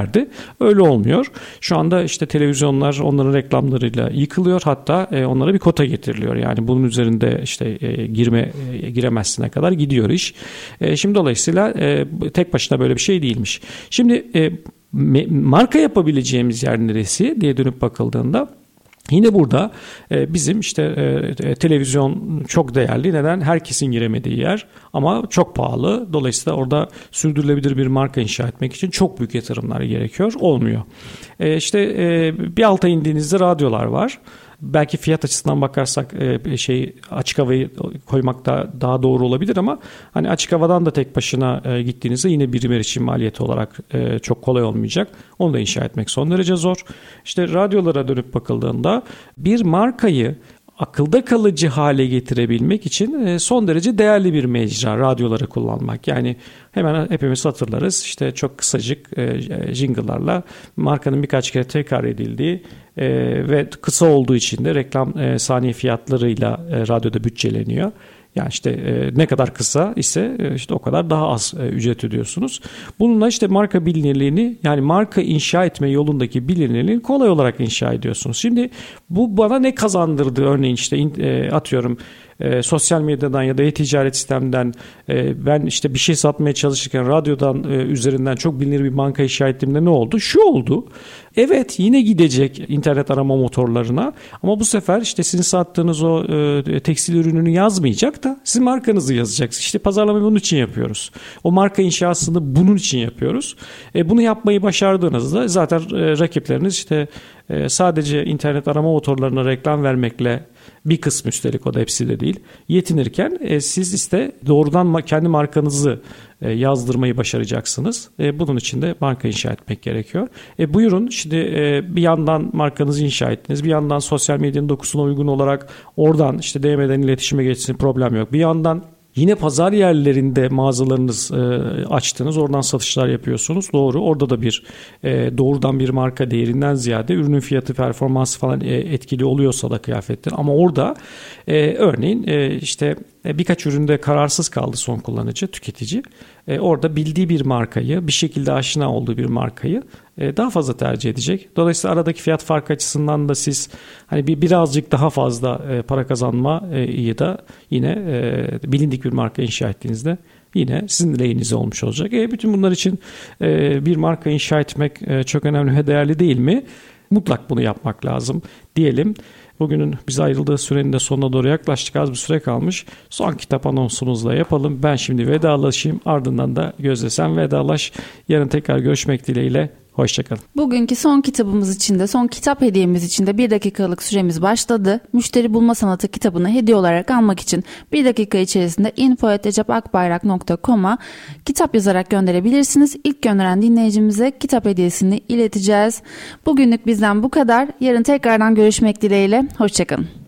edebilirlerdi. Öyle olmuyor. Şu anda işte televizyonlar onların reklamlarıyla yıkılıyor. Hatta onlara bir kota getiriliyor. Yani bunun üzerinde işte girme giremezsine kadar gidiyor iş. E, şimdi dolayısıyla e, tek başına böyle bir şey değilmiş. Şimdi e, marka yapabileceğimiz yer neresi diye dönüp bakıldığında Yine burada bizim işte televizyon çok değerli. Neden? Herkesin giremediği yer ama çok pahalı. Dolayısıyla orada sürdürülebilir bir marka inşa etmek için çok büyük yatırımlar gerekiyor. Olmuyor. İşte bir alta indiğinizde radyolar var belki fiyat açısından bakarsak e, şey açık havayı koymak da daha doğru olabilir ama hani açık havadan da tek başına e, gittiğinizde yine birim erişim maliyeti olarak e, çok kolay olmayacak. Onu da inşa etmek son derece zor. İşte radyolara dönüp bakıldığında bir markayı akılda kalıcı hale getirebilmek için son derece değerli bir mecra radyoları kullanmak. Yani hemen hepimiz hatırlarız işte çok kısacık jingle'larla markanın birkaç kere tekrar edildiği e, ve kısa olduğu için de reklam saniye fiyatlarıyla radyoda bütçeleniyor. Yani işte e, ne kadar kısa ise e, işte o kadar daha az e, ücret ödüyorsunuz. Bununla işte marka bilinirliğini yani marka inşa etme yolundaki bilinirliğini kolay olarak inşa ediyorsunuz. Şimdi bu bana ne kazandırdı örneğin işte e, atıyorum e, sosyal medyadan ya da e-ticaret sistemden e, ben işte bir şey satmaya çalışırken radyodan e, üzerinden çok bilinir bir banka inşa ettiğimde ne oldu? Şu oldu. Evet yine gidecek internet arama motorlarına ama bu sefer işte sizin sattığınız o e, tekstil ürününü yazmayacak da sizin markanızı yazacak. İşte pazarlamayı bunun için yapıyoruz. O marka inşasını bunun için yapıyoruz. E, bunu yapmayı başardığınızda zaten e, rakipleriniz işte e, sadece internet arama motorlarına reklam vermekle bir kısmı üstelik o da hepsi de değil. Yetinirken e, siz işte doğrudan kendi markanızı e, yazdırmayı başaracaksınız. E, bunun için de marka inşa etmek gerekiyor. E, buyurun şimdi e, bir yandan markanızı inşa ettiniz. Bir yandan sosyal medyanın dokusuna uygun olarak oradan işte DM'den iletişime geçsin problem yok. Bir yandan Yine pazar yerlerinde mağazalarınız e, açtınız, oradan satışlar yapıyorsunuz. Doğru. Orada da bir e, doğrudan bir marka değerinden ziyade ürünün fiyatı, performansı falan e, etkili oluyorsa da kıyafetler. Ama orada e, örneğin e, işte birkaç üründe kararsız kaldı son kullanıcı, tüketici. E, orada bildiği bir markayı, bir şekilde aşina olduğu bir markayı e, daha fazla tercih edecek. Dolayısıyla aradaki fiyat farkı açısından da siz hani bir birazcık daha fazla para kazanma iyi da yine bilindik bir marka inşa ettiğinizde yine sizin lehinize olmuş olacak. E, bütün bunlar için bir marka inşa etmek çok önemli ve değerli değil mi? Mutlak bunu yapmak lazım diyelim. Bugünün bize ayrıldığı sürenin de sonuna doğru yaklaştık. Az bir süre kalmış. Son kitap anonsumuzla yapalım. Ben şimdi vedalaşayım. Ardından da Gözde sen vedalaş. Yarın tekrar görüşmek dileğiyle. Hoşçakalın. Bugünkü son kitabımız için de son kitap hediyemiz için de bir dakikalık süremiz başladı. Müşteri Bulma Sanatı kitabını hediye olarak almak için bir dakika içerisinde info.recepakbayrak.com'a kitap yazarak gönderebilirsiniz. İlk gönderen dinleyicimize kitap hediyesini ileteceğiz. Bugünlük bizden bu kadar. Yarın tekrardan görüşmek dileğiyle. Hoşçakalın.